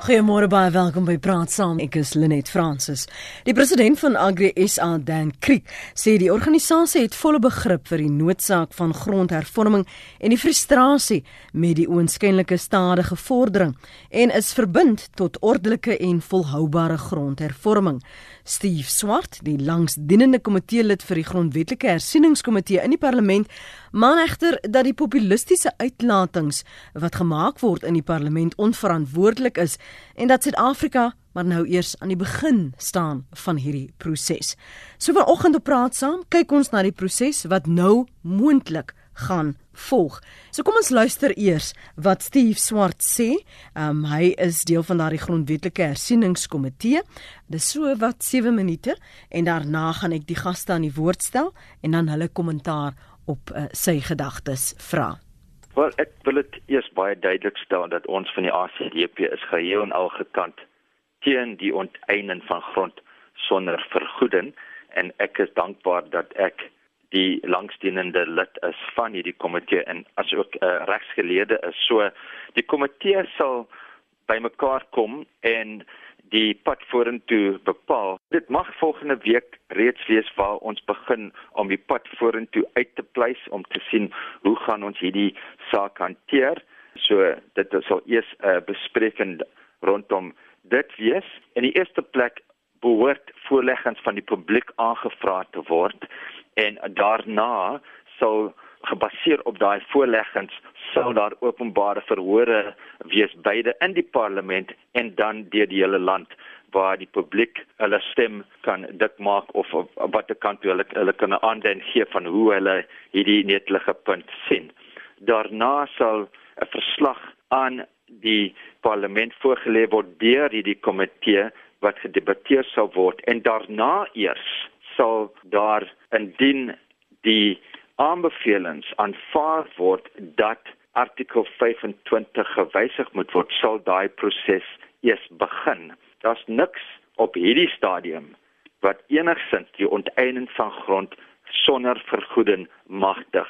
Goeiemôre baie welkom by Praat Saam. Ek is Lenet Fransis. Die president van Agri SA, Dan Kriek, sê die organisasie het volle begrip vir die noodsaak van grondhervorming en die frustrasie met die oënskynlike stadige vordering en is verbind tot ordelike en volhoubare grondhervorming. Steve Swart, die langsdienende komitee lid vir die grondwetlike hersieningskomitee in die parlement, maan egter dat die populistiese uitlatings wat gemaak word in die parlement onverantwoordelik is en dat Suid-Afrika maar nou eers aan die begin staan van hierdie proses. So vanoggend op praat saam, kyk ons na die proses wat nou moontlik gaan volg. So kom ons luister eers wat Steve Swart sê. Um hy is deel van daardie grondwetlike hersieningskomitee. Dis so wat 7 minute en daarna gaan ek die gaste aan die woord stel en dan hulle kommentaar op uh, sy gedagtes vra. Wel, ek wil dit eers baie duidelik stel dat ons van die ACDP is geheel en al gekant teen die onteiening van grond sonder vergoeding en ek is dankbaar dat ek die langsdienende lid is van hierdie komitee en asook 'n uh, eh, regsgeleerde is. So die komitee sal bymekaar kom en die pad vorentoe bepaal. Dit mag volgende week reeds wees waar ons begin om die pad vorentoe uit te pleis om te sien hoe gaan ons hierdie saak hanteer. So dit sal eers 'n uh, bespreking rondom dit wees. In die eerste plek behoort voorleggings van die publiek aangevra te word en daarna sal gebaseer op daai voorleggings sal daar openbare verhore wees beide in die parlement en dan deur die hele land waar die publiek hulle stem kan dik maak of op watter kant hulle hulle kan aandui gee van hoe hulle hierdie netelige punt sien. Daarna sal 'n verslag aan die parlement voorgelê word deur hierdie komitee wat gedebatteer sal word en daarna eers sal daar indien die aanbevelings aanvaar word dat artikel 25 gewysig moet word, sal daai proses eers begin. Daar's niks op hierdie stadium wat enigsins die onteiening van grond sonder vergoeding magtig.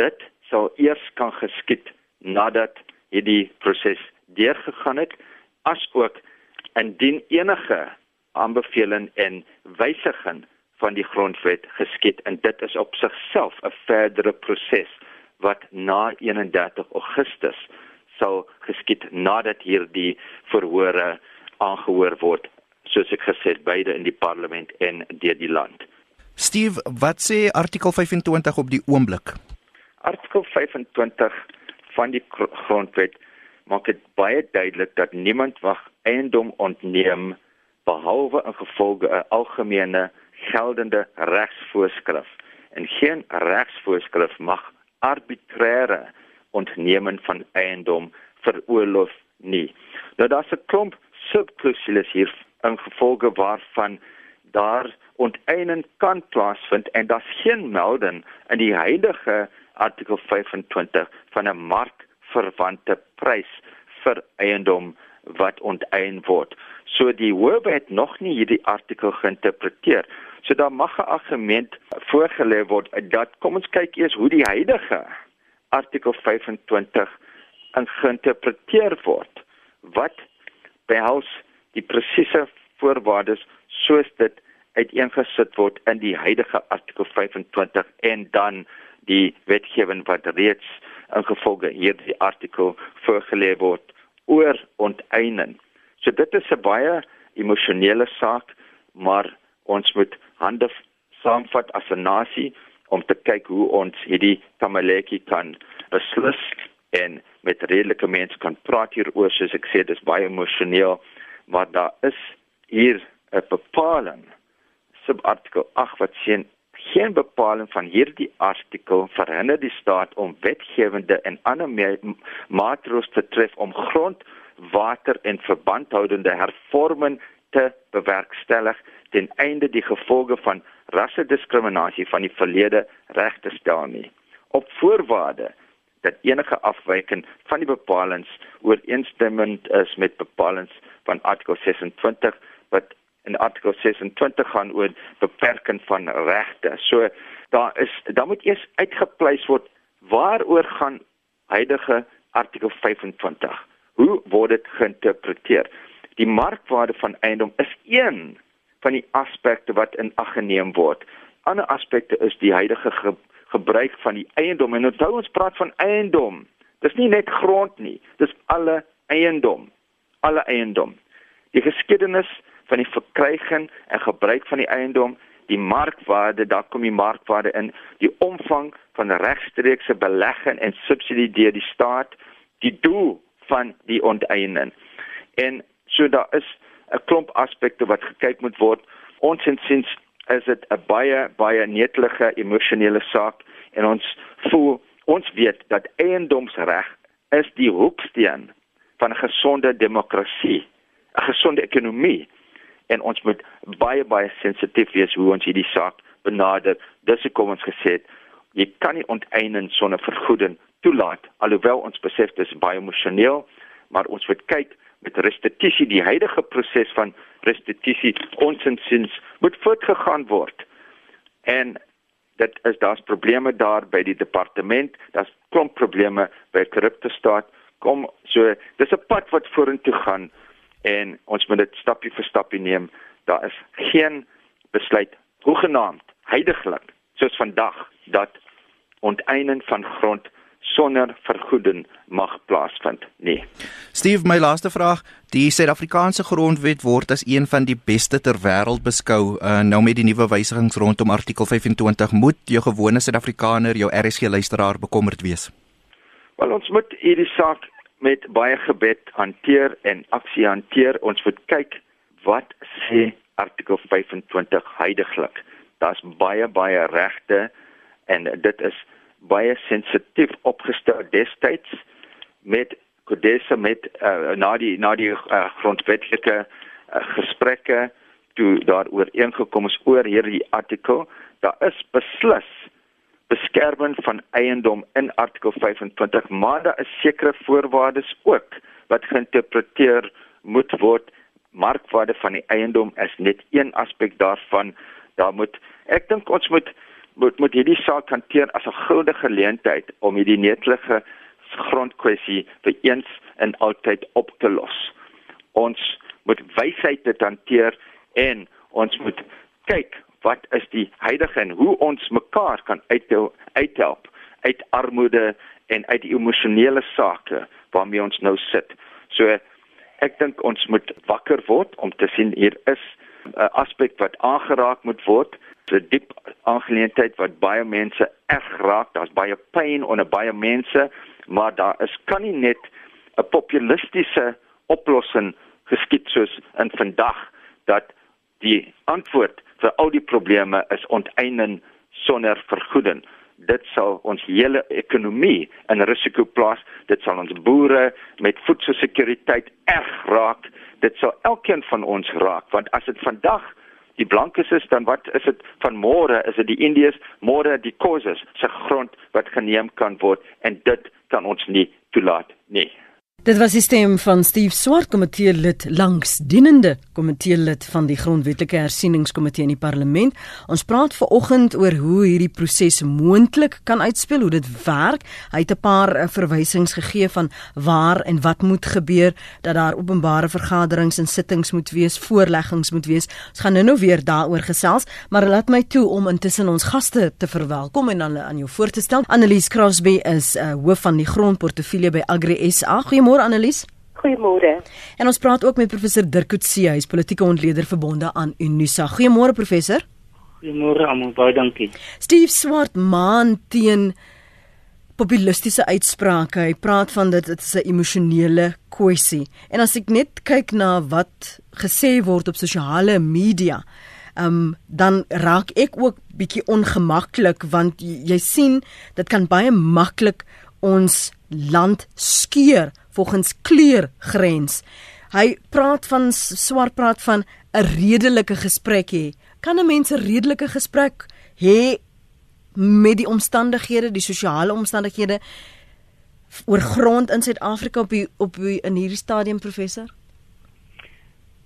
Dit sal eers kan geskied nadat hierdie proses deurgegaan het, asook indien enige aanbeveling en wysiging van die grondwet geskied en dit is op sigself 'n verdere proses wat na 31 Augustus sal geskied nadat hierdie verhore aangehoor word soos ek gesê het beide in die parlement en deur die land. Steve, wat sê artikel 25 op die oomblik? Artikel 25 van die grondwet maak dit baie duidelik dat niemand mag eiendom ontneem behalwe in gevolge 'n algemene geldende regsvoorskrif en geen regsvoorskrif mag arbitreëre ontneming van eiendom veroorloof nie. Nou daar's 'n klomp subklusies hier in gevolge waarvan daar onteiening kan plaasvind en daar's geen melding in die huidige artikel 25 van 'n markverwante prys vir eiendom wat onteien word. So die hof het nog nie hierdie artikel geïnterpreteer. So daar mag 'n argument voorgelê word dat kom ons kyk eers hoe die huidige artikel 25 geïnterpreteer word. Wat behels die presiese voorwaardes soos dit uiteengesit word in die huidige artikel 25 en dan die wetgewing wat reeds ingevolge hierdie artikel voorgelê word oor onteiening. So dit is 'n baie emosionele saak, maar ons moet hande saamvat as 'n nasie om te kyk hoe ons hierdie tamaletjie kan beslis en met redelike mense kan praat hieroor. Soos ek sê dis baie emosioneel maar daar is hier 'n bepaling subartikel 8 wat sê geen bepaling van hierdie artikel verhinder die staat om wetgewende en ander maatreëls te tref om grond water en verbandhoudende hervorming te bewerkstellig ten einde die gevolge van rassediskriminasie van die verlede reg te stel nie op voorwaarde dat enige afwyking van die bepalinge ooreenstemmend is met bepalinge van artikel 26 wat in artikel 26 gaan oor beperking van regte. So daar is dan moet eers uitgepleis word waaroor gaan huidige artikel 25 Hoe word dit geïnterpreteer? Die markwaarde van eiendom is een van die aspekte wat in ag geneem word. Ander aspekte is die huidige ge gebruik van die eiendom. En onthou ons praat van eiendom. Dis nie net grond nie, dis alle eiendom. Alle eiendom. Die geskiedenis van die verkryging en gebruik van die eiendom, die markwaarde, daar kom die markwaarde in, die omvang van regstreekse belegging en subsidie deur die staat, die doel van die onteiening. En so daar is 'n klomp aspekte wat gekyk moet word. Ons insiens is dit 'n baie baie netelige emosionele saak en ons voel ons weet dat eiendomsreg is die hoeksteen van 'n gesonde demokrasie, 'n gesonde ekonomie en ons moet baie baie sensitief wees hoe ons hierdie saak benader. Dis hoekom ons gesê het jy kan nie onteiening sonder vergoeding toelaat alhoewel ons besef dit is baie emosioneel, maar ons moet kyk met restituisie die huidige proses van restituisie ons insiens moet voortgegaan word. En dit is daar's probleme daar by die departement, daar's klomp probleme by korrupte staat. Kom so, dis 'n pad wat vorentoe gaan en ons moet dit stappie vir stappie neem. Daar is geen besluit hoegenaamd heidaglik soos vandag dat onteiening van grond sonder vergoeding mag plaasvind nie. Steve, my laaste vraag, die Suid-Afrikaanse grondwet word as een van die beste ter wêreld beskou. Uh, nou met die nuwe wysigings rondom artikel 25, moet jou gewone Suid-Afrikaner, jou RSG luisteraar bekommerd wees. Wel ons moet hierdie saak met baie gebed hanteer en aksie hanteer. Ons moet kyk wat sê artikel 25 heidaglik. Daar's baie baie regte en dit is baie sensitief opgestel destyds met Kodesa met uh, na die na die uh, grondwetlike uh, gesprekke toe daar ooreengekom is oor hierdie artikel. Daar is beslis beskerming van eiendom in artikel 25 maar daar is sekere voorwaardes ook wat geïnterpreteer moet word. Markwaarde van die eiendom is net een aspek daarvan. Daar moet ek dink ons moet moet moet hierdie saak hanteer as 'n goue geleentheid om hierdie netelige grondkwessie vir eens en altyd op te los. Ons moet wysheid dit hanteer en ons moet kyk wat is die huidige en hoe ons mekaar kan uithelp uit armoede en uit die emosionele sake waarmee ons nou sit. So ek dink ons moet wakker word om te sien hier is 'n aspek wat aangeraak moet word 'n diep aangeleentheid wat baie mense erg raak. Daar's baie pyn onder baie mense, maar daar is kan nie net 'n populistiese oplossing geskied soos in vandag dat die antwoord vir al die probleme is onteiening sonder vergoeding. Dit sal ons hele ekonomie in risiko plaas. Dit sal ons boere met voedselsekuriteit erg raak. Dit sal elkeen van ons raak want as dit vandag die blankes is dan wat is dit van môre? Is dit die Indiërs? Môre die Khoises se grond wat geneem kan word en dit kan ons nie toelaat nie Dit was die stem van Steve Swart, komitee lid langs dienende komitee lid van die grondwetlike hersieningskomitee in die parlement. Ons praat ver oggend oor hoe hierdie proses moontlik kan uitspeel, hoe dit werk. Hy het 'n paar uh, verwysings gegee van waar en wat moet gebeur, dat daar openbare vergaderings en sittings moet wees, voorleggings moet wees. Ons gaan nou-nou weer daaroor gesels, maar laat my toe om intussen ons gaste te verwelkom en dan aan jou voor te stel. Annelies Crosby is uh, hoof van die grondportefeulje by Agri SA. Goeiemôre Goeiemôre Annelies. Goeiemôre. En ons praat ook met professor Dirk Coetzee, hy is politieke ontleder verbonde aan Unisa. Goeiemôre professor. Goeiemôre almal, baie dankie. Steve Swart maan teen populistiese uitsprake. Hy praat van dit dit is 'n emosionele kwessie. En as ek net kyk na wat gesê word op sosiale media, um, dan raak ek ook bietjie ongemaklik want jy, jy sien dit kan baie maklik ons land skeur volgens kleurgrens. Hy praat van swart praat van 'n redelike gesprek hê. Kan 'n mens 'n redelike gesprek hê met die omstandighede, die sosiale omstandighede oor grond in Suid-Afrika op die, op die, in hierdie stadium professor?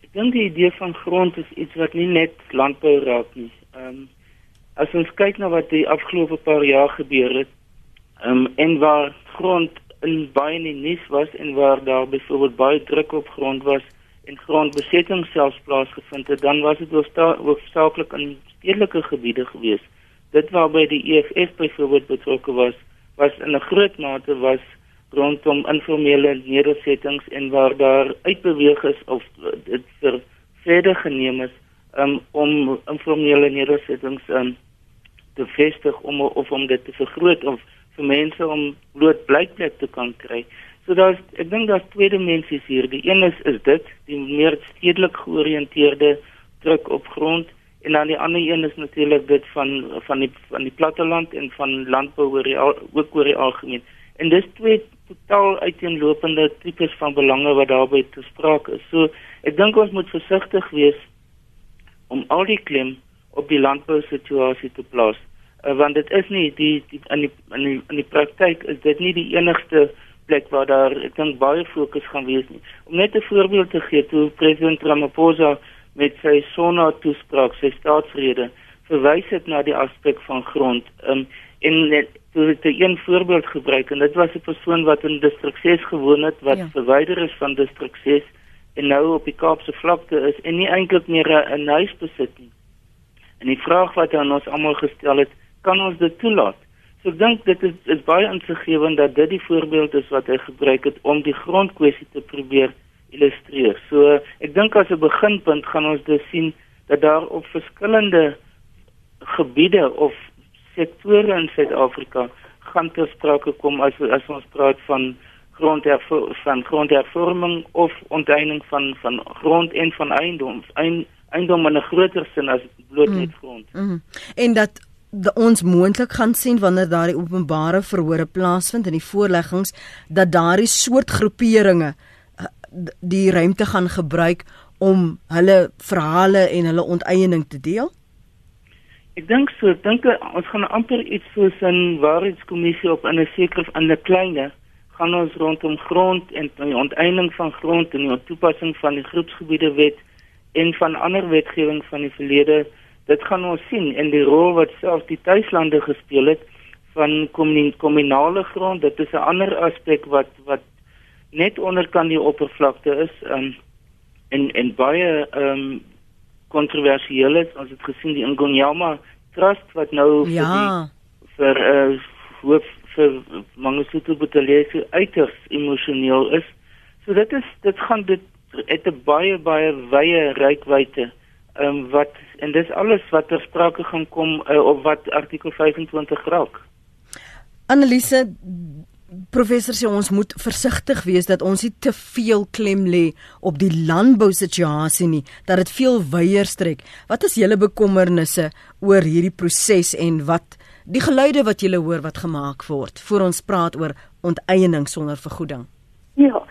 Ek dink die idee van grond is iets wat nie net landbou raak nie. Ehm um, as ons kyk na wat die afgelope paar jaar gebeur het, ehm um, en waar grond in baie in die nuus was en waar daar byvoorbeeld baie druk op grond was en grondbesetting selfs plaasgevind het, dan was dit hoofsaaklik in stedelike gebiede gewees. Dit waarby die EFF byvoorbeeld betrokke was, was in 'n groot mate was rondom informele nedersettings en waar daar uitbeweeg is of dit vir verder geneem is um, om informele nedersettings um, te vestig om of om dit te vergroot of vir mense om bloot blykplek te kan kry. So daar's ek dink daar's twee dimensies hier. Die een is is dit die meer stedelik georiënteerde druk op grond en dan die ander een is natuurlik dit van van die van die platteland en van landbou oor die ook oor die algemeen. En dis twee totaal uiteenlopende tipes van belange wat daarbey te sprake is. So ek dink ons moet versigtig wees om al die klem op die landbou situasie te plaas. Uh, want dit is nie die, die in die in die in die praktyk is dit nie die enigste plek waar daar ek dink baie fokus gaan wees nie. Om net 'n voorbeeld te gee, toe president Ramaphosa met sy sonna toespraak, sy staatsrede, verwys het na die aspek van grond. Um, en net toe het hy een voorbeeld gebruik en dit was 'n persoon wat in distrik 6 gewoon het wat ja. verwyder is van distrik 6 en nou op die Kaapse vlakte is en nie eintlik meer 'n huis besit nie. En die vraag wat aan ons almal gestel het, kan ons dit toelaat? So ek dink dit is is baie insiggewend dat dit die voorbeeld is wat hy gebruik het om die grondkwessie te probeer illustreer. So ek dink as 'n beginpunt gaan ons dus sien dat daar op verskillende gebiede of sektore in Suid-Afrika gaan ter sprake kom as as ons praat van grondhervorming grondhervorming of onteiening van van grond en van eiendom. Eiendom in 'n groter sin as bloot net mm. grond. Mm. Mm. En dat de, ons moontlik gaan sien wanneer daardie openbare verhore plaasvind in die voorleggings dat daardie soort groeperinge eh, die ruimte gaan gebruik om hulle verhale en hulle onteiening te deel? Ek dink so, ek dink ons gaan amper iets soos 'n waarheidskommissie op 'n sekere in 'n kleiner gaan ons rondom grond en die onteiening van grond en die toepassing van die groepsgebiede wet en van ander wetgewing van die verlede dit gaan ons sien in die rol wat selfs die tuislande gespeel het van kommunale grond. Dit is 'n ander aspek wat wat net onderkant die oppervlakte is um, en en baie ehm um, kontroversieel is. Ons het gesien die Ngonyama trust wat nou ja. vir die, vir uh, hoof vir Mangosuthu Buthelezi uiters emosioneel is. So dit is dit gaan dit het 'n baie baie wye reikwyte ehm um, wat en dis alles wat ter sprake gaan kom uh, op wat artikel 25 raak. Annelise professor sê ons moet versigtig wees dat ons nie te veel klem lê op die landbou situasie nie dat dit veel wyeer strek. Wat is julle bekommernisse oor hierdie proses en wat die geluide wat julle hoor wat gemaak word voor ons praat oor onteiening sonder vergoeding? Ja,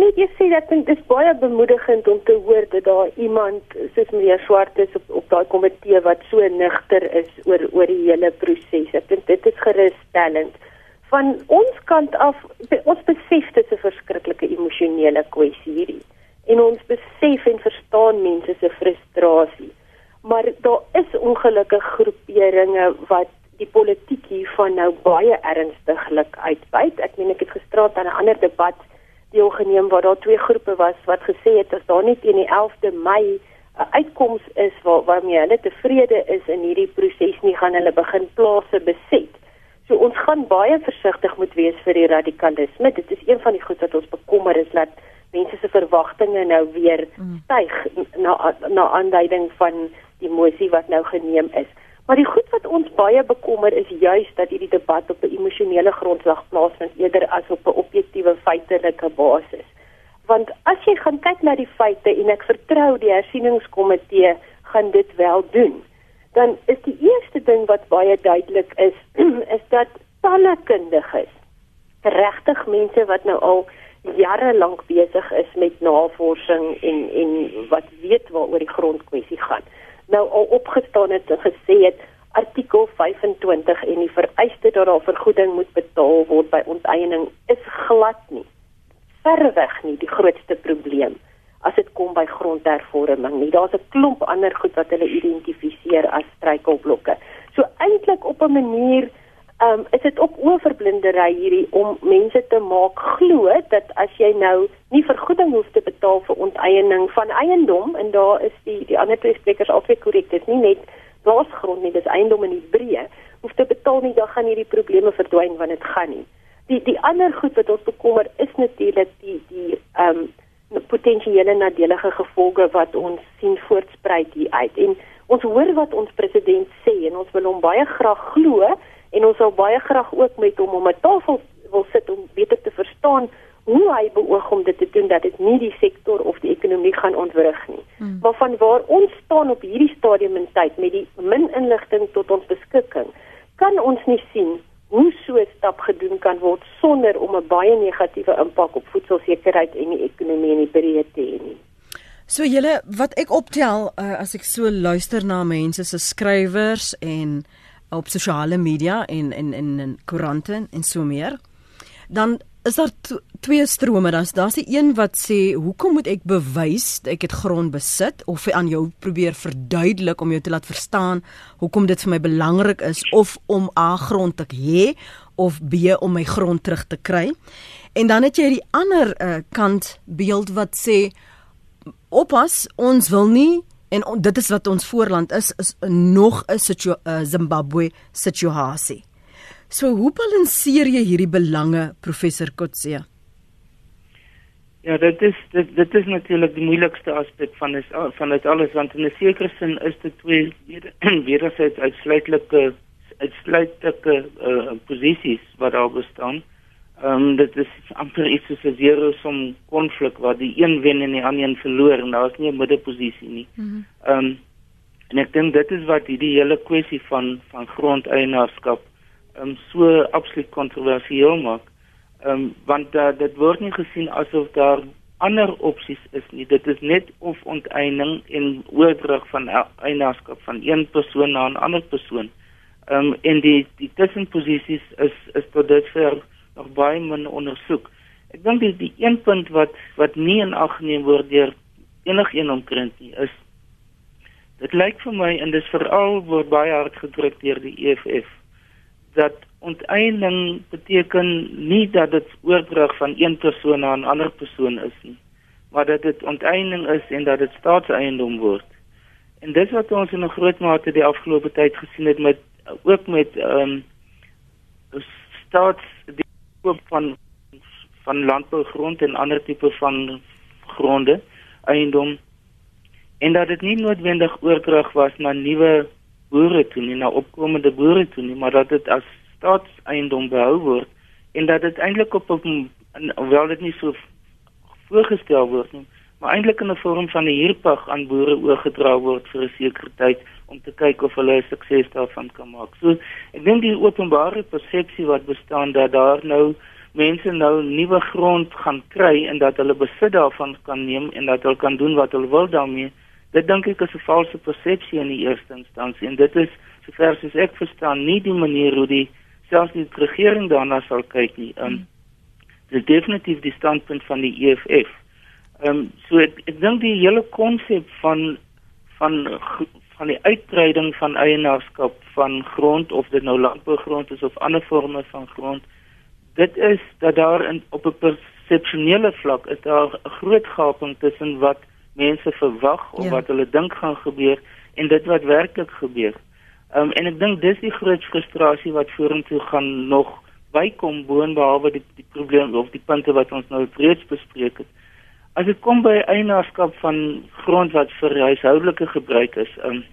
Net gesê dat dit is baie bemoedigend om te hoor dat daar iemand soos meneer Swart is op op daai komitee wat so nigter is oor oor die hele proses. Ek dink dit is gerusstellend. Van ons kant af, ons besef dit is 'n verskriklike emosionele kwessie hierdie. En ons besef en verstaan mense se frustrasie. Maar daar is ongelukkige groeperinge wat die politiek hiervan nou baie ernstiglik uitbuit. Ek meen ek het gisteraand aan 'n ander debat deelgeneem waar daar twee groepe was wat gesê het as daar net teen die 11de Mei 'n uitkoms is waar waarmee hulle tevrede is in hierdie proses nie gaan hulle begin plase beset. So ons gaan baie versigtig moet wees vir die radikalisme. Dit is een van die goed wat ons bekommer is dat mense se verwagtinge nou weer mm. styg na na aanduiding van die mosie wat nou geneem is. Maar die goed wat ons baie bekommer is juis dat hierdie debat op 'n emosionele grondslag plaasvind eerder as op 'n objektiewe feitelike basis. Want as jy gaan kyk na die feite en ek vertrou die hersieningskomitee gaan dit wel doen, dan is die eerste ding wat baie duidelik is, is dat talle kundiges, regtig mense wat nou al jare lank besig is met navorsing en en wat weet waaroor die grondkwessie gaan nou al opgestaan het en gesê het artikel 25 en die vereiste dat daar vergoeding moet betaal word by onteiening is glad nie. Verweg nie die grootste probleem as dit kom by grondhervorming nie. Daar's 'n klomp ander goed wat hulle identifiseer as struikelblokke. So eintlik op 'n manier um, is dit ook oorverblindery hierdie om mense te maak glo dat as jy nou nie vergoeding hoef te betaal vir onteiening van eiendom en daar is die die ander twee sprekers altyd korrek dit is nie net plaasgrond nie dis eiendom in die breë hoef te betaal nie dan gaan hierdie probleme verdwyn want dit gaan nie. Die die ander goed wat ons bekommer is natuurlik die die ehm um, potensiële nadelige gevolge wat ons sien voortspruit hier uit. En ons hoor wat ons president sê en ons wil hom baie graag glo en ons sal baie graag ook met hom om 'n tafel wil sit om beter te verstaan hoe hy beoog om dit te doen dat dit nie die sektor of die ekonomie gaan ontwrig nie. Hmm. Maar van waar ons staan op hierdie stadium in tyd met die min inligting tot ons beskikking, kan ons nie sien hoe so 'n stap gedoen kan word sonder om 'n baie negatiewe impak op voedselsekerheid en die ekonomie in die breë te hê nie. So julle wat ek optel uh, as ek so luister na mense se skrywers en op sosiale media en en en in koerante en so meer. Dan is daar twee strome. Daar's daar's die een wat sê, "Hoekom moet ek bewys ek het grond besit of aan jou probeer verduidelik om jou te laat verstaan hoekom dit vir my belangrik is of om A grond te hê of B om my grond terug te kry?" En dan het jy die ander uh, kant beeld wat sê, "Oppas, ons wil nie En on, dit is wat ons voorland is is nog 'n situ uh, Zimbabwe situasie. So hoe balanseer jy hierdie belange professor Kotse? Ja, dit is dit dit is natuurlik die moeilikste aspek van is van dit alles want in 'n sekere sin is dit twee wederzijds uitsluitlike uitsluitlike uh, posisies wat daar bestaan. Ehm um, dit is amper iets soos 'n zero som konflik waar die een wen en die ander een verloor en daar is nie 'n middelposisie nie. Mhm. Ehm um, en ek dink dit is wat hierdie hele kwessie van van grondeienaarskap ehm um, so absoluut kontroversieel maak. Ehm um, want uh, dit word nie gesien asof daar ander opsies is nie. Dit is net of onteiening en oordrag van eienaarskap van een persoon na 'n ander persoon. Ehm um, en die die tussenposisies is is tot dusver nog baie min ondersoek. Ek dink die, die een punt wat wat nie in ag geneem word deur enigiemand omtrent nie is dit lyk vir my en dis veral word baie hard gedruk deur die EFF dat onteiening beteken nie dat dit oordrag van een persoon na 'n ander persoon is nie maar dat dit onteiening is en dat dit staatseiendom word. En dis wat ons in 'n groot mate die afgelope tyd gesien het met ook met ehm um, staats koop van van landbougrond en ander tipe van gronde eiendom en dat dit nie noodwendig oordrag was na nuwe boere toe nie na opkomende boere toe nie maar dat dit as staatseiendom behou word en dat dit eintlik op 'n wel dit nie so voorgestel word nie maar eintlik in 'n vorm van 'n huurpag aan boere oorgedra word vir 'n sekere tyd om te kyk of hulle sukses daarvan kan maak. So ek dink die openbare persepsie wat bestaan dat daar nou mense nou nuwe grond gaan kry en dat hulle besit daarvan kan neem en dat hulle kan doen wat hulle wil daarmee. Dit dink ek is 'n valse persepsie in die eerste instansie en dit is sover as ek verstaan nie die manier hoe die selfs die regering daarna sal kyk nie. Um, dit is definitief die standpunt van die EFF. Ehm um, so ek, ek dink die hele konsep van van van die uitbreiding van eienaarskap van grond of dit nou landbougrond is of ander forme van grond dit is dat daar in op 'n persepsionele vlak is daar 'n groot gaping tussen wat mense verwag of ja. wat hulle dink gaan gebeur en dit wat werklik gebeur. Ehm um, en ek dink dis die groot frustrasie wat vorentoe gaan nog bykom boonbehalwe die die probleme of die punte wat ons nou reeds bespreek het. As dit kom by eienaarskap van grond wat vir huishoudelike gebruik is, um,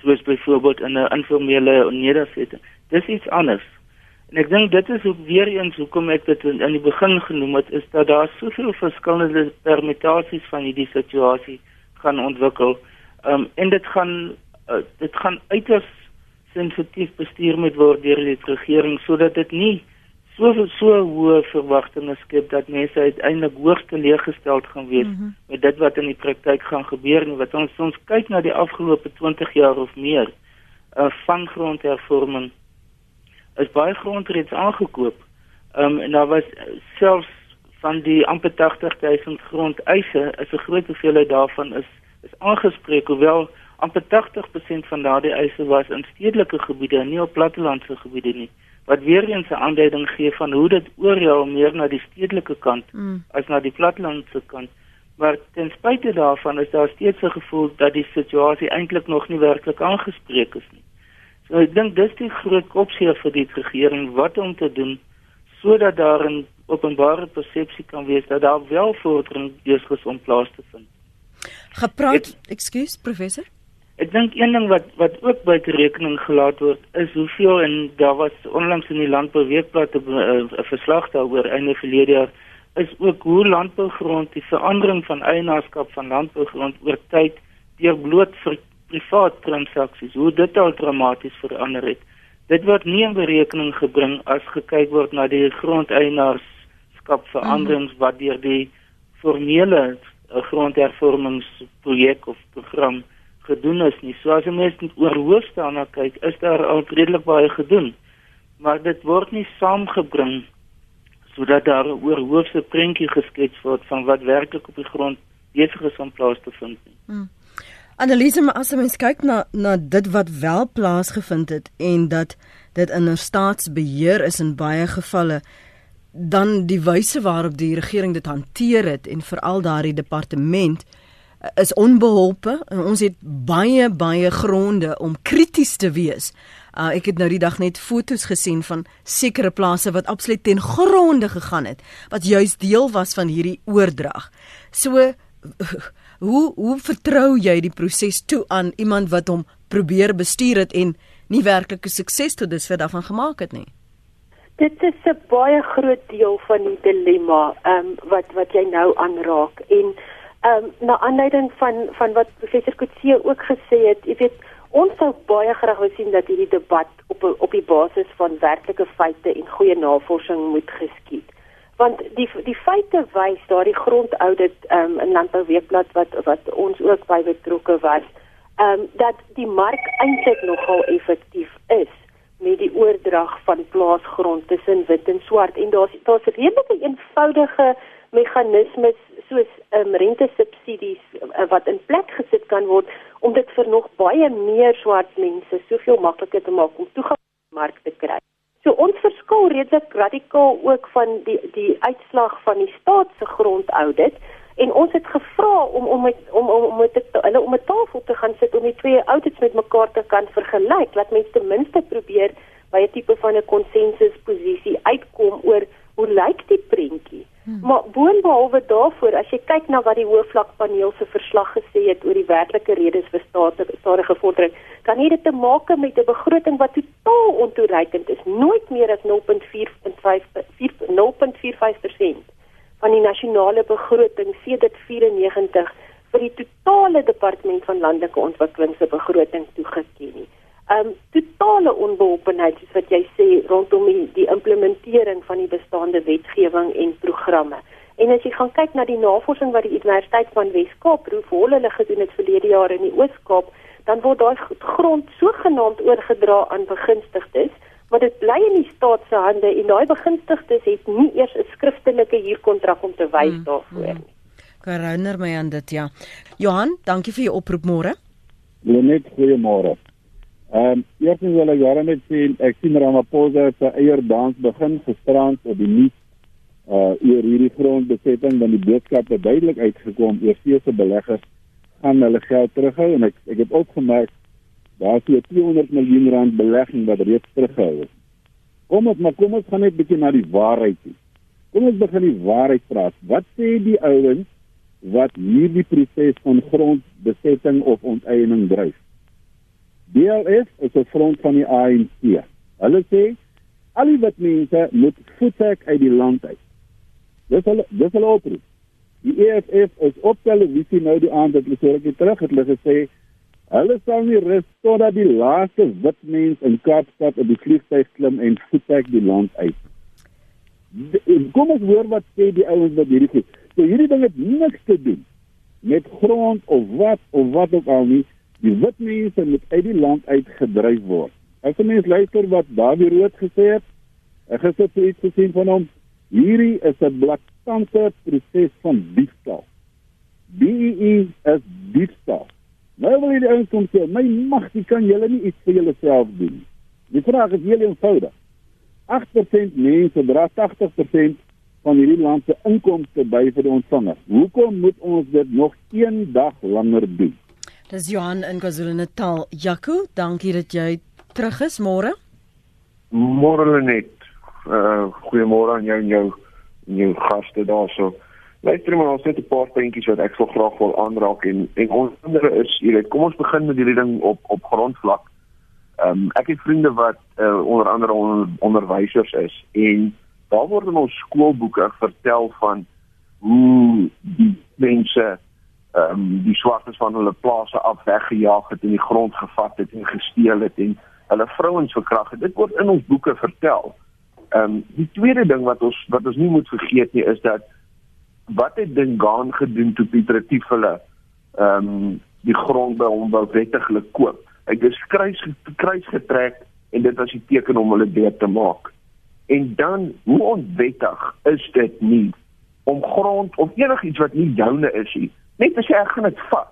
soos byvoorbeeld in 'n informele nedersetting, dis iets anders. En ek dink dit is ook weer eens hoekom ek dit in, in die begin genoem het, is dat daar soveel verskillende permutasies van hierdie situasie gaan ontwikkel. Um, en dit gaan uh, dit gaan uiters sensitief bestuur moet word deur die regering sodat dit nie so so hoë verwagtinge skep dat mense uiteindelik hoogs teleeggestel gaan wees mm -hmm. met dit wat in die praktyk gaan gebeur en wat ons ons kyk na die afgelope 20 jaar of meer uh, van grondhervorming is baie grond reeds aangekoop. Ehm um, en daar was selfs van die amper 80000 grondeise is 'n groot hoeveelheid daarvan is is aangespreek hoewel amper 80% van daardie eise was in stedelike gebiede en nie op plattelandse gebiede nie wat weer eens 'n aanduiding gee van hoe dit oorjaal meer na die stedelike kant mm. as na die plattelandse kant. Maar ten spyte daarvan is daar steeds 'n gevoel dat die situasie eintlik nog nie werklik aangespreek is nie. So ek dink dis die groot kopseer vir die regering wat om te doen sodat daar 'n openbare persepsie kan wees dat daar wel vordering besig is om plaas te vind. Gepraat, ekskuus professor Ek dink een ding wat wat ook by rekening gelaat word is hoeveel en daar was onlangs in die landbouweekblad 'n verslag daaroor einde verlede jaar is ook hoe landbougrond die verandering van eienaarskap van landbougrond oor tyd deur bloot privaat transaksies hoe dit al dramaties verander het. Dit word nie in berekening gebring as gekyk word na die grondeienaarskap veranderings wat deur die formele eh, grondhervormingsprojek of program gedoen is nie. So as jy mens oor hoofs daarna kyk, is daar al redelik baie gedoen. Maar dit word nie saamgebring sodat daar 'n oorhoofse prentjie geskets word van wat werklik op die grond besig is om plaas te vind nie. Hmm. Analise maar as mens kyk na na dit wat wel plaasgevind het en dat dit in 'n staatsbeheer is in baie gevalle dan die wyse waarop die regering dit hanteer het en veral daardie departement is onbeholpe en ons het baie baie gronde om krities te wees. Uh, ek het nou die dag net foto's gesien van sekere plase wat absoluut ten gronde gegaan het wat juis deel was van hierdie oordrag. So hoe hoe vertrou jy die proses toe aan iemand wat hom probeer bestuur het en nie werklike sukses tot dusver daarvan gemaak het nie? Dit is 'n baie groot deel van die dilemma um, wat wat jy nou aanraak en Ehm um, na aanleiding van van wat professor Kutse ook gesê het, jy weet, ons sou baie graag wou sien dat hierdie debat op op die basis van werklike feite en goeie navorsing moet geskied. Want die die feite wys daardie grondaudit um, in Landbouweekblad wat wat ons ook by betrokke was, ehm um, dat die mark eintlik nogal effektief is met die oordrag van plaasgrond tussen wit en swart en daar's daar's redelike eenvoudige meganismes soos um, rentesubsidies uh, wat in plek gesit kan word om dit vir nog baie meer swart mense soveel makliker te maak om toegang tot die mark te kry. So ons verskil redelik radikaal ook van die die uitslag van die staat se grondaudit en ons het gevra om om met om om om met hulle om 'n tafel te gaan sit om die twee audits met mekaar te kan vergelyk laat mense ten minste probeer by 'n tipe van 'n konsensusposisie uitkom oor hoe lyk die prentjie? Hmm. Maar boonbehalwe daarvoor, as jy kyk na wat die hoofvlakpaneel se verslag gesê het oor die werklike redes vir stadige vordering, kan dit te maak met 'n begroting wat totaal ontoereikend is, nooit meer as 0.45% van die nasionale begroting sedert 94 vir die totale departement van landelike ontwikkeling se begroting toegeken nie um totale onbeholpenheid soos wat jy sê rondom die, die implementering van die bestaande wetgewing en programme. En as jy gaan kyk na die navorsing wat die Universiteit van Wes-Kaap roep, hoe hulle gedoen het verlede jaar in die Oos-Kaap, dan word daai grond sogenaamd oorgedra aan begunstigdes, maar dit bly in die staat se hande en daai begunstigdes het nie eers 'n skriftelike huurkontrak om te wys mm, daarvoor nie. Kan herinner my aan dit ja. Johan, dankie vir jou oproep môre. Net goeiemôre. Ehm um, eerstens wil ek jare net sê ek sien Ramaphosa se eier dans begin gisterand op die nuus uh oor hierdie grondbesetting dan die boodskap het duidelik uitgekom eerste beleggers gaan hulle geld terughou en ek ek het opgemerk daar is 200 miljoen rand belegging wat reeds teruggehou is. Kom ons maar kom ons gaan net bietjie na die waarheid toe. Kom ons begin die waarheid praat. Wat sê die ouens wat hierdie proses van grondbesetting of onteiening dryf? DLF is 'n front van die ANC. Hulle sê al die wit mense moet voetek uit die land uit. Dis hulle dis hulle oproep. Die EFF is op televisie nou die aand dat hulle sê ek terug het hulle gesê hulle sal nie rus totdat die laaste wit mens in Kaapstad op die vliegtuig klim en voetek die land uit. Kom ons hoor wat sê die ouens wat hierdie sê. So hierdie ding het niks te doen met grond of wat of wat ook al nie. Die wit mense moet uit die land uitgedryf word. As 'n mens luister wat Dawie Rood gesê het, ek het dit iets gesien van hom. Hierdie is 'n blakkante proses van diefstal. BEE is diefstal. Nou wil jy eens kom sê, my mag, jy kan julle nie iets vir julleself doen. Die vraag is heel eenvoudig. 8% mense dra 80% van hierdie land se inkomste by vir die ontvangers. Hoekom moet ons dit nog een dag langer doen? Dis Johan in KwaZulu-Natal. Jaco, dankie dat jy terug is môre. Môre net. Uh goeiemôre aan jou en jou en jou gaste daarso. Luister maar ons het 'n paar puntjies wat ek wil graag wil aanraak en en ons ander is, jy weet, kom ons begin met hierdie ding op op grondvlak. Ehm um, ek het vriende wat uh, onder andere onder, onderwysers is en daar word in ons skoolboeke vertel van hoe die mense ehm um, die swartes van hulle plase af weggejaag het en die grond gevat het en gesteel het en hulle vrouens verkragt het. Dit word in ons boeke vertel. Ehm um, die tweede ding wat ons wat ons nie moet vergeet nie is dat wat het Dingaan gedoen toe Pieter Retief hulle ehm um, die grond by hom wou wettiglik koop. Hy het geskruis kruis getrek en dit was die teken om hulle dood te maak. En dan hoe onwettig is dit nie om grond of enigiets wat nie joune is nie, net as jy ek gaan dit vat.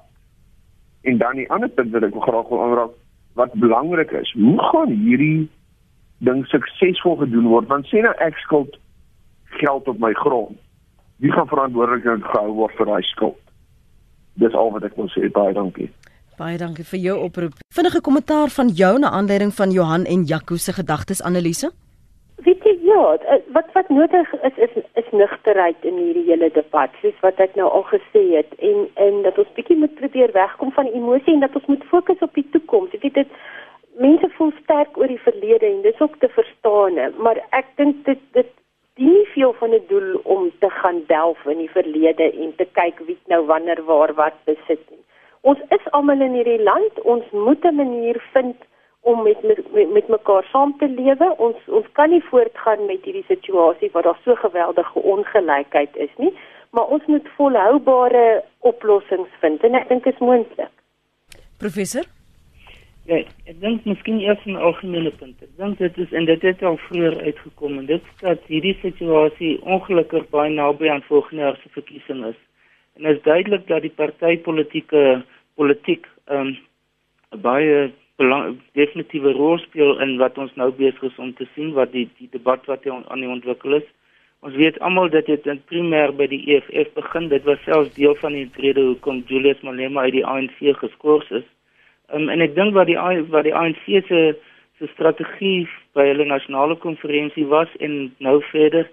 En dan die ander punt wat ek graag wil aanraak wat belangrik is, hoe gaan hierdie ding suksesvol gedoen word? Want sê nou ek skuld geld op my grond. Wie gaan verantwoordelik gehou word vir daai skuld? Dis al wat ek wil sê. Baie dankie. Baie dankie vir jou oproep. Vinnige kommentaar van jou na aanleiding van Johan en Jaco se gedagtes analise. Weet jy ja, eh, wat wat nodig is is is nugterheid in hierdie hele debat, soos wat ek nou al gesê het en en dat ons bietjie moet probeer wegkom van emosie en dat ons moet fokus op die toekoms. Ek weet dit mense voel sterk oor die verlede en dis ook te verstaan, maar ek dink dit dit dien nie veel van 'n doel om te gaan delf in die verlede en te kyk wie nou wanneer waar wat besit nie. Ons is almal in hierdie land, ons moet 'n manier vind om met met, met mekaar saam te lewe. Ons ons kan nie voortgaan met hierdie situasie waar daar so geweldige ongelykheid is nie, maar ons moet volhoubare oplossings vind en ek dink dit is moontlik. Professor Ja, ek dink miskien eers 'n algemene punt. Ek dink dit is en dit het al vroeër uitgekom en dit dat hierdie situasie ongelukkig baie naby aan volgende jaar se verkiesing is. En dit is duidelik dat die partytetiese politiek ehm um, baie belang definitiewe rol speel in wat ons nou besig is om te sien wat die die debat wat aan die ontwikkel is. Ons weet almal dat dit in primêr by die EFF begin. Dit was selfs deel van die rede hoekom Julius Malema uit die ANC geskort is. Um, en ek dink wat die wat die ANC se se strategie by hulle nasionale konferensie was en nou verder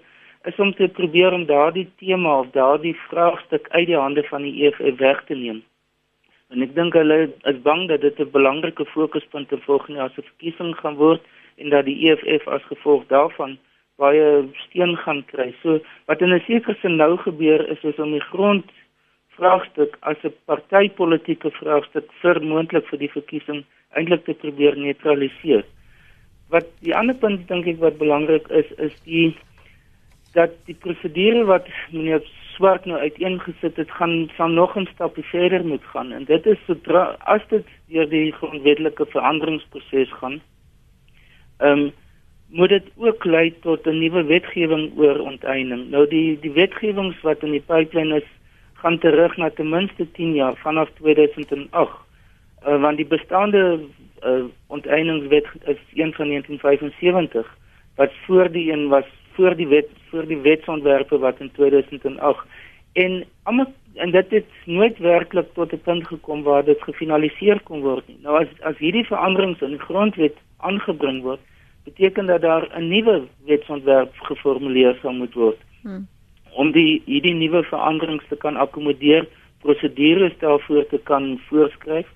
is om te probeer om daardie tema of daardie vraagstuk uit die hande van die EFF weg te neem. En ek dink hulle is bang dat dit 'n belangrike fokuspunt in volgende jaar se verkiesing gaan word en dat die EFF as gevolg daarvan baie steun gaan kry. So wat in 'n sekere sin nou gebeur is is om die grond vraagstuk as 'n partytetiese vraagstuk vir moontlik vir die verkiesing eintlik te probeer neutraliseer. Wat die ander punt dink ek wat belangrik is is die dat die prosedure wat meneer swart nou uiteengesit het gaan van nog 'n stap verder moet gaan. En dit is sodra as dit deur die grondwetlike veranderingsproses gaan ehm um, moet dit ook lei tot 'n nuwe wetgewing oor onteiening nou die die wetgewings wat in die pipeline is gaan terug na ten minste 10 jaar vanaf 2008 uh, eh, want die bestaande uh, onteieningswet is een van 1975 wat voor die een was voor die wet voor die wetsontwerpe wat in 2008 en almal en dit het nooit werklik tot 'n punt gekom waar dit gefinaliseer kon word nie. Nou as as hierdie veranderings in die grondwet aangebring word, beteken dat daar 'n nuwe wetsontwerp geformuleer sal moet word. Hmm. Om die hierdie nuwe veranderings te kan akkommodeer, prosedures daarvoor te kan voorskryf.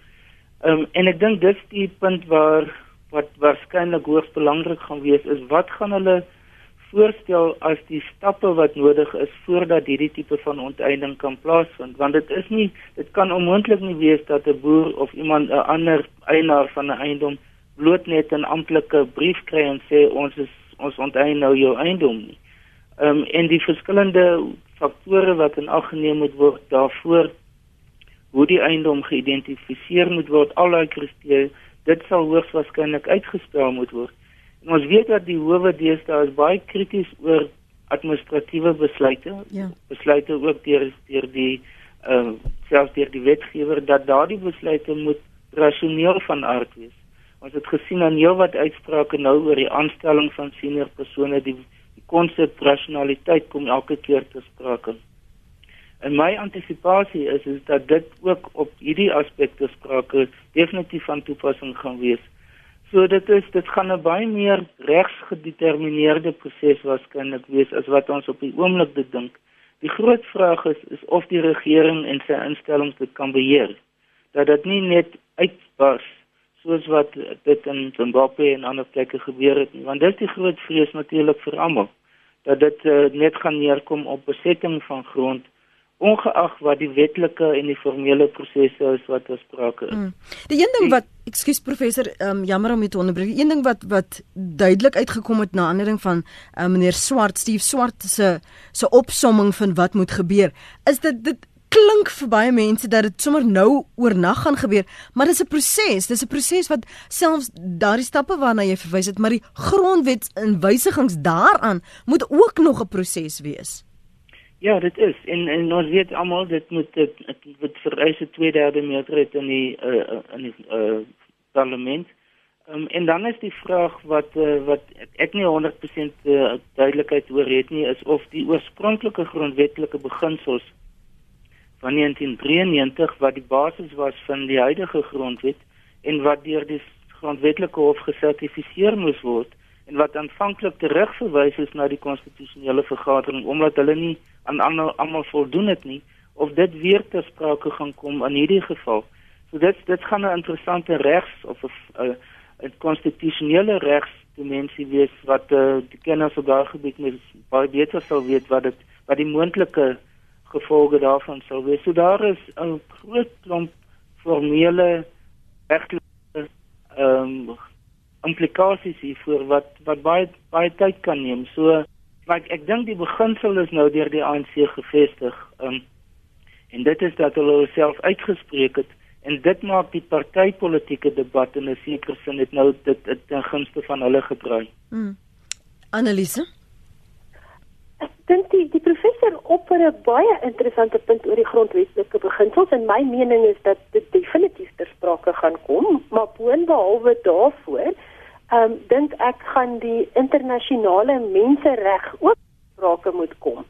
Ehm um, en ek dink dis die punt waar wat waarskynlik hoogs belangrik gaan wees is wat gaan hulle voorstel as die stappe wat nodig is voordat hierdie tipe van onteiening kan plaasvind want dit is nie dit kan onmoontlik nie wees dat 'n boer of iemand 'n ander eienaar van 'n eiendom bloot net 'n amptelike brief kry en sê ons is ons onteien nou jou eiendom nie. Ehm um, en die verskillende faktore wat in ag geneem moet word daarvoor hoe die eiendom geïdentifiseer moet word al daai kriteria dit sal hoogs waarskynlik uitgespel moet word. En ons weet dat die howe deesdae is baie krities oor administratiewe besluite. Ja. Besluite ook deur deur die ehm uh, selfs deur die wetgewer dat daardie besluite moet rasioneel van aard wees. Ons het gesien aan heelwat uitsprake nou oor die aanstelling van senior persone die die konsep rationaliteit kom elke keer te sprake. En my antisipasie is is dat dit ook op hierdie aspekte sprake definitief van toepassing gaan wees. So dit is dit gaan 'n baie meer regsgedetermineerde proses waarskynlik wees as wat ons op die oomblik dink. Die groot vraag is is of die regering en sy instellings dit kan beheer. Dat dit nie net uitbars soos wat dit in Zimbabwe en ander plekke gebeur het nie, want dit is die groot vrees natuurlik vir almal dat dit uh, net gaan neerkom op besetting van grond ongeag wat die wetlike en die formele prosesse is wat ons sprake is. Mm. Die een ding wat, ekskuus professor, um, jammer om dit te onderbreek. Een ding wat wat duidelik uitgekom het na aanleiding van uh, meneer Swart, Steve Swart se se opsomming van wat moet gebeur, is dit dit klink vir baie mense dat dit sommer nou oornag gaan gebeur, maar dis 'n proses. Dis 'n proses wat selfs daardie stappe waarna jy verwys het, maar die grondwet en wysigings daaraan moet ook nog 'n proses wees. Ja, dit is en en ons weet almal dit moet dit word vereis 'n 2/3 meerderheid in die uh, in die uh, parlement. Um, en dan is die vraag wat uh, wat ek nie 100% uh, duidelikheid oor het nie is of die oorspronklike grondwetlike beginsels van 1993 wat die basis was van die huidige grondwet en wat deur die grondwetlike hof gesertifiseer moes word en wat aanvanklik terugverwys is na die konstitusionele vergadering omdat hulle nie aan almal voldoen het nie of dit weer ter sprake gaan kom in hierdie geval. So dit dit gaan 'n interessante regs of 'n 'n konstitusionele regsdimensie wees wat uh, die kenners op daardie gebied net baie beter sal weet wat dit wat die moontlike gevolge daarvan sal wees. So daar is 'n groot klomp formele regtelike ehm um, implikasies hiervoor wat wat baie baie tyd kan neem. So maar ek, ek dink die beginsel is nou deur die ANC gevestig. Ehm um, en dit is dat hulle self uitgespreek het en dit maak die partytetiese debat in 'n sekere sin net nou dit ten gunste van hulle gedraai. Mm. Annelise Ek dink die die professor opper 'n baie interessante punt oor die grondwetlike beginsels en my mening is dat dit definitief ter sprake gaan kom, maar boonbehalwe daarvoor, ehm um, dink ek gaan die internasionale mensereg ook sprake moet kom.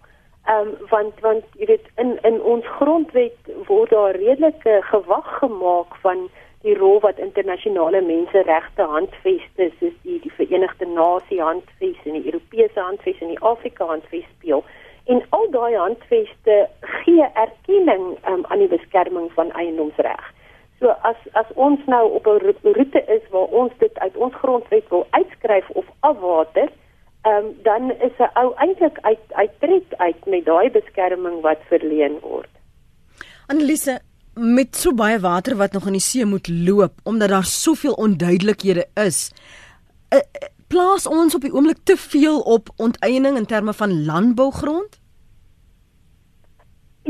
Ehm um, want want jy weet in in ons grondwet word daar redelike gewag gemaak van die rol wat internasionale menseregte handveste soos die die Verenigde Nasie handves en die Europese handves en die Afrika handves speel. En al daai handveste gee erkenning um, aan die beskerming van eiendomsreg. So as as ons nou op 'n roete is waar ons dit uit ons grondwet wil uitskryf of afwater, um, dan is 'n ou eintlik uit uittrek uit met daai beskerming wat verleen word. Annelise, met so baie water wat nog in die see moet loop omdat daar soveel onduidelikhede is. Uh, plaas ons op die oomblik te veel op onteiening in terme van landbougrond?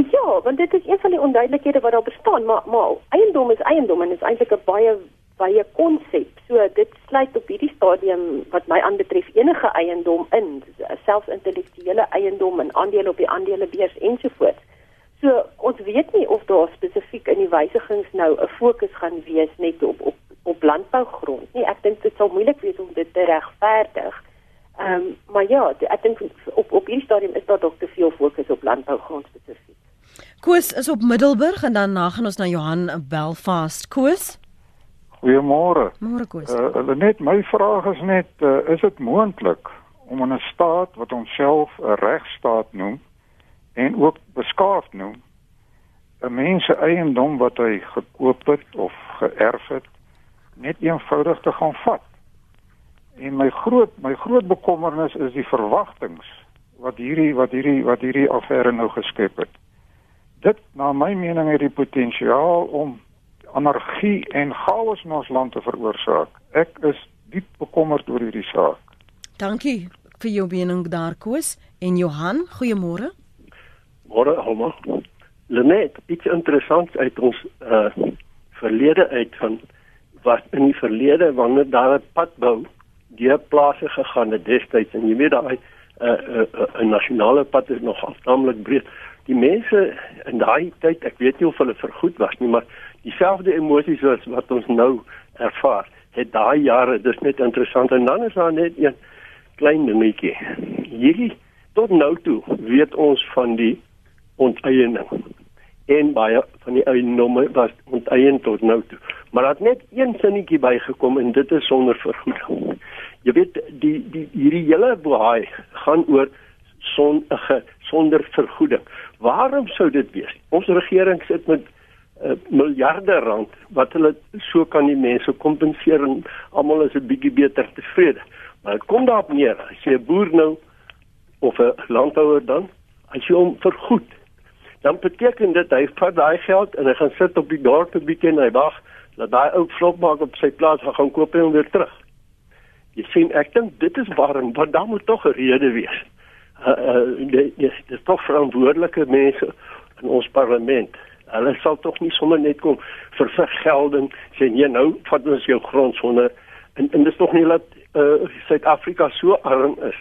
Ja, want dit is een van die onduidelikhede wat daar bestaan, maar maar eiendom is eiendom en is eintlik 'n baie baie konsep. So dit sluit op hierdie stadium wat my aanbetref enige eiendom in, selfs intellektuele eiendom en aandele op die aandelebeurs ensovoorts. So ons weet nie of daar spesifiek in die wysigings nou 'n fokus gaan wees net op op op landbougrond nie. Ek dink dit sal moeilik wees om dit te regverdig. Ehm um, maar ja, ek dink op op hierdie stadium is daar dalk te veel fokus op landbougrond spesifiek. Koos is op Middelburg en dan na gaan ons na Johan Belfast. Koos? Goeiemôre. Môre Koos. Uh, net my vraag is net uh, is dit moontlik om in 'n staat wat homself 'n regstaat noem en ook beskaafd noem 'n mens se eiendom wat hy gekoop het of geërf het net eenvoudig te gaan vat. En my groot my groot bekommernis is die verwagtinge wat hierdie wat hierdie wat hierdie affære nou geskep het. Dit na my mening het die potensiaal om anargie en chaos in ons land te veroorsaak. Ek is diep bekommerd oor hierdie saak. Dankie vir jou mening daar Koos en Johan, goeiemôre. Môre almal. Lenet, iets interessants uit ons uh verlede uit van wat in die verlede wanneer daar 'n padbou deur plase gegaan het destyds en jy weet daai 'n uh, uh, uh, nasionale pad is nog afstammelik breed. Die mense in daai tyd, ek weet nie of hulle vergoed was nie, maar dieselfde emosies as wat ons nou ervaar, het daai jare dis net interessant en dan is daar net een klein dingetjie. Hierdie tot nou toe weet ons van die onteiening en baie van die eiendomme was onteien tot nou toe. Maar het net een sinnetjie bygekom en dit is sonder vergoeding. Jy weet die die hierdie hele boei gaan oor son, uh, sonder vergoeding. Waarom sou dit wees? Ons regering sit met uh, miljarde rand wat hulle so kan die mense kompenseer en almal is 'n bietjie beter tevrede. Maar dit kom daarop neer as jy 'n boer nou of 'n landbouer dan as jy hom vergoed dan beteken dit hy vat daai geld en hy gaan sit op die dorp 'n bietjie en hy wag dat daai ou flop maak op sy plaas gaan gaan koop en weer terug. Jy sien ek dink dit is waarom want daar moet tog 'n rede wees. Uh uh dit is tog verantwoordelike mense in ons parlement. Hulle sal tog nie sommer net kom vir vergelding sê nee nou vat ons jou grond sonder en en dis tog nie dat uh Suid-Afrika so arm is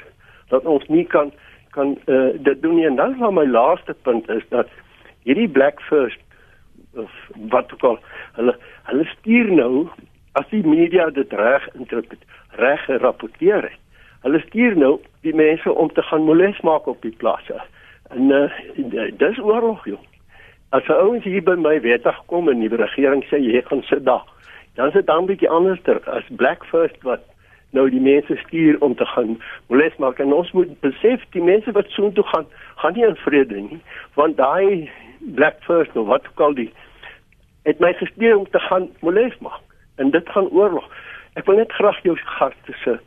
dat ons nie kan kan uh, dit doen nie en dan van my laaste punt is dat hierdie black first wat ook al hulle hulle stuur nou as die media dit reg interpreteer reg gerapporteer het hulle stuur nou die mense om te gaan moles maak op die plase en uh, dis oorlog joh as ouens hier by my wettig kom en die regering sê jy gaan sit daar dan is dit dan bietjie anderster as black first wat nou die mense stuur om te gaan moles maak. En ons moet besef die mense wat so toe gaan gaan nie in vrede nie want daai black first of wat ook al die het my gestuur om te gaan moles maak. En dit gaan oorlog. Ek wil net graag jou gaste se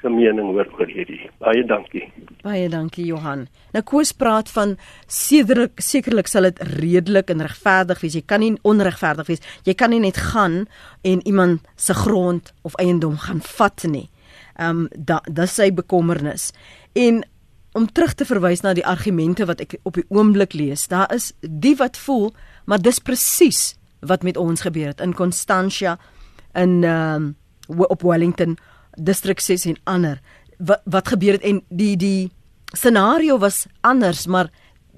se mening hoor oor hierdie baie dankie. Baie dankie Johan. Nou Koos praat van sekerlik sekerlik sal dit redelik en regverdig wees. Jy kan nie onregverdig wees. Jy kan nie net gaan en iemand se grond of eiendom gaan vat nie. Ehm um, da dis sy bekommernis. En om terug te verwys na die argumente wat ek op die oomblik lees daar is die wat voel maar dis presies wat met ons gebeur het. In Constantia in ehm um, op Wellington distrik 6 en ander wat wat gebeur het en die die scenario was anders maar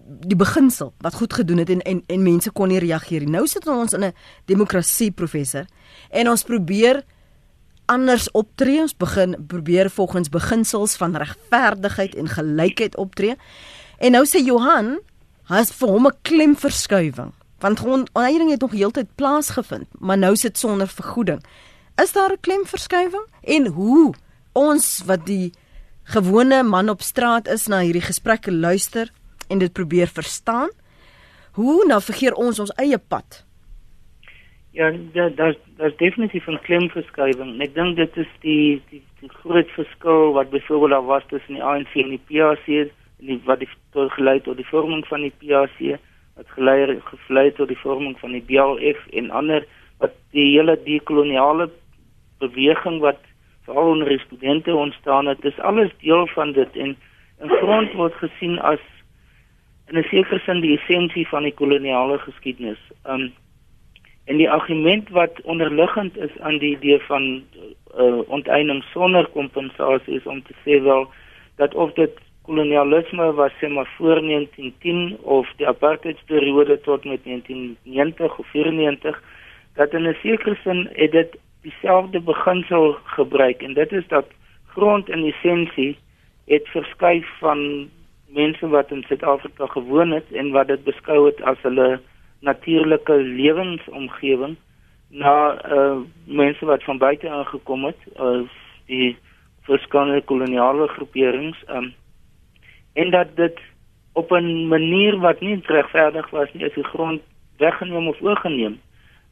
die beginsel wat goed gedoen het en en en mense kon nie reageer nie. Nou sit ons in 'n demokrasie professor en ons probeer anders optree. Ons begin probeer volgens beginsels van regverdigheid en gelykheid optree. En nou sê Johan, hy's vir hom 'n klemverskuiwing want grondeiering het nog heeltyd plaasgevind, maar nou sit sonder vergoeding. Is daar 'n klemverskuiwing en hoe ons wat die gewone man op straat is na hierdie gesprekke luister en dit probeer verstaan? Hoe navigeer ons ons eie pad? Ja, daar daar daar's definitief 'n klemverskuiwing. Ek dink dit is die die, die groot verskil wat byvoorbeeld daar was tussen die ANC en die PAC en die wat die tot gelei tot die vorming van die PAC, wat gelei gevlei tot die vorming van die BLF en ander wat die hele dekoloniale beweging wat veral onder die studente ontstaan het, is alles deel van dit en in grond word gesien as in 'n sekere sin die essensie van die koloniale geskiedenis. Um en die argument wat onderliggend is aan die idee van uh, onteiening sonder kompensasie is om te sê wel dat of dit kolonialisme was sê maar voor 1910 of die apartheidsperiode tot met 1990 of 94 dat in 'n sekere sin het dit dieselfde beginsel gebruik. En dit is dat grond in essensie het verskuif van mense wat in Suid-Afrika gewoon het en wat dit beskou het as hulle natuurlike lewensomgewing na uh, mense wat van buite aangekom het as die verskillende koloniale groeperings um, en dat dit op 'n manier wat nie regverdig was nie as die grond weggeneem of oorgeneem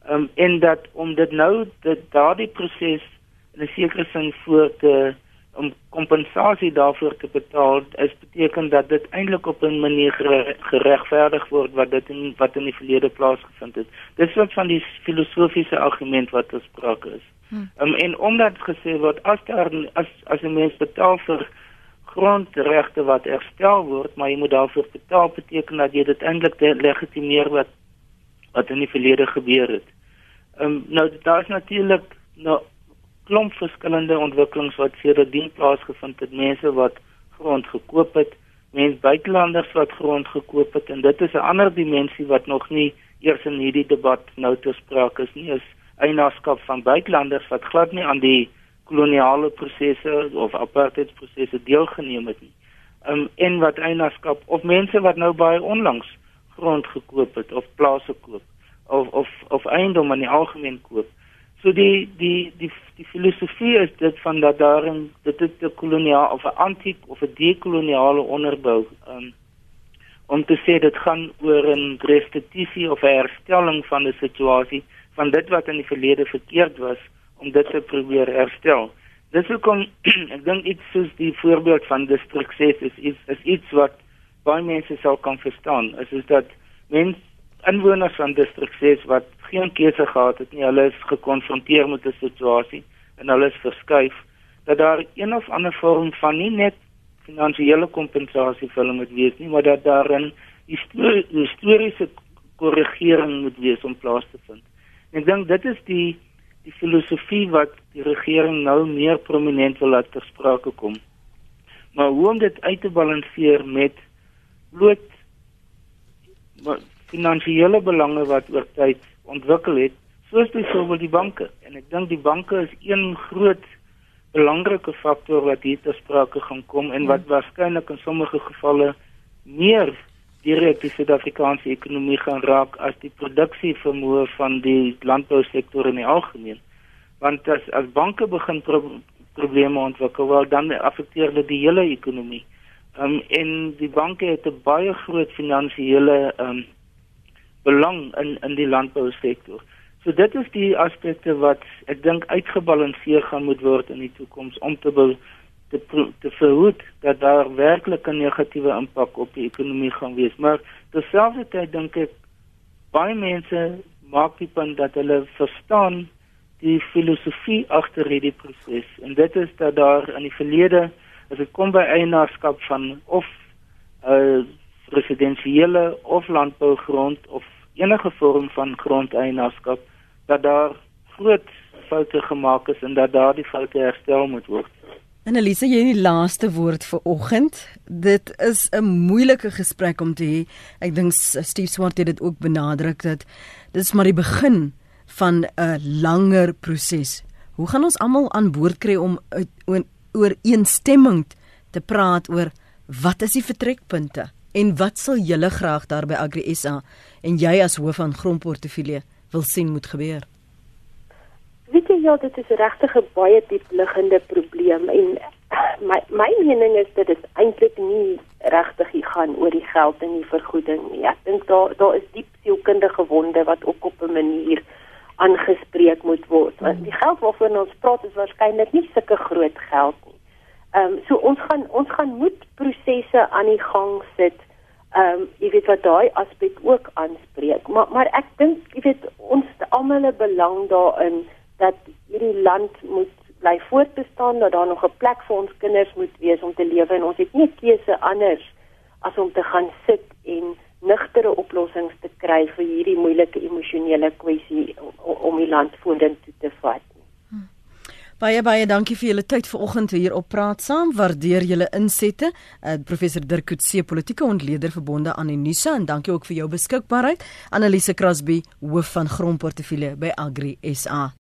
um, en dat om dit nou dat daardie proses in 'n sekere sin voor te om kompensasie daarvoor te betaal is beteken dat dit eintlik op 'n manier geregverdig word wat dit in wat in die verlede plaasgevind het. Dis wat van die filosofiese argument wat gespreek is. Hmm. Um, en omdat gesê word as daar as as 'n mens betaal vir grondregte wat herstel word, maar jy moet daarvoor betaal beteken dat jy dit eintlik legitimeer wat wat in die verlede gebeur het. Ehm um, nou daar's natuurlik nou klomp verskillende ontwikkelings wat sedertdien plaasgevind het. Mense wat grond gekoop het, mense buitelanders wat grond gekoop het en dit is 'n ander dimensie wat nog nie eers in hierdie debat nou te sprake is nie. Is eienaarskap van buitelanders wat glad nie aan die koloniale prosesse of apartheidsprosesse deelgeneem het nie. Um en wat eienaarskap of mense wat nou baie onlangs grond gekoop het of plase koop of of of eiendom in die algemeen koop. So die die die die filosofie is dit van dat daarin dit is 'n koloniale of 'n antiek of 'n dekoloniale onderbou um om te sê dit gaan oor 'n restituisie of 'n herstelling van 'n situasie van dit wat in die verlede verkeerd was om dit te probeer herstel. Dis hoekom ek dink iets soos die voorbeeld van distrik 6 is iets is iets wat baie mense sal kan verstaan. Is is dat mense inwoners van distrik 6 wat geen keuse gehad het nie, hulle is gekonfronteer met 'n situasie en hulle is verskuif dat daar een of ander vorm van nie net finansiële kompensasie vir hulle moet wees nie, maar dat daar 'n historiese korrigering moet wees om plaas te vind. Ek dink dit is die die filosofie wat die regering nou meer prominent wil laat ter sprake kom. Maar hoe om dit uit te balanseer met bloot finansiële belange wat oor tyd ontwikkel het, soos byvoorbeeld die banke. En ek dink die banke is een groot belangrike faktor wat hier ter sprake gaan kom en wat waarskynlik in sommige gevalle meer direk die Suid-Afrikaanse ekonomie gaan raak as die produksievermoë van die landbousektor in die algemeen. Want as as banke begin pro probleme ontwikkel, wel dan affekteer dit die hele ekonomie. Ehm um, en die banke het 'n baie groot finansiële um, belang in in die landbousektor. So dit is die aspekte wat ek dink uitgebalanseer gaan moet word in die toekoms om te be te te verhoed dat daar werklik 'n negatiewe impak op die ekonomie gaan wees. Maar terselfdertyd dink ek baie mense maak die punt dat hulle verstaan die filosofie agter hierdie proses en dit is dat daar in die verlede as dit kom by eienaarskap van of 'n uh, residensiële of landbougrond of enige vorm van grondeienaarskap dat daar groot foute gemaak is en dat daardie foute herstel moet word. Annelise, jy het die laaste woord vir oggend. Dit is 'n moeilike gesprek om te hê. Ek dink Steve Swart het dit ook benadruk dat dit is maar die begin van 'n langer proses. Hoe gaan ons almal aan boord kry om oor eensstemming te praat oor wat is die vertrekpunte en wat sal julle graag daar by Agri SA en jy as hoof van grondportefeulje wil sien moet gebeur? Weet jy ja, dit is regtig 'n baie diep liggende probleem en my my mening is dat dit eintlik nie regtig gaan oor die geld en die vergoeding nie. Ek dink daar daar is diep sielkundige wonde wat ook op 'n manier aangespreek moet word. Want die geld waarvoor ons praat is waarskynlik nie sulke groot geld nie. Ehm um, so ons gaan ons gaan moet prosesse aan die gang sit. Ehm um, jy weet wat daai aspek ook aanspreek. Maar maar ek dink jy weet ons almal 'n belang daarin dat hierdie land moet bly voortbestaan dat daar nog 'n plek vir ons kinders moet wees om te lewe en ons het nie keuse anders as om te gaan sit en nugtere oplossings te kry vir hierdie moeilike emosionele kwessie om die land vorentoe te vat. Baie baie dankie vir julle tyd vanoggend hier op Praat Saam. Waardeer julle insette. Uh, professor Dirk Coetzee, politieke ontleder verbonde aan Unisa en dankie ook vir jou beskikbaarheid. Annelise Crosby, hoof van grondportefeulje by Agri SA.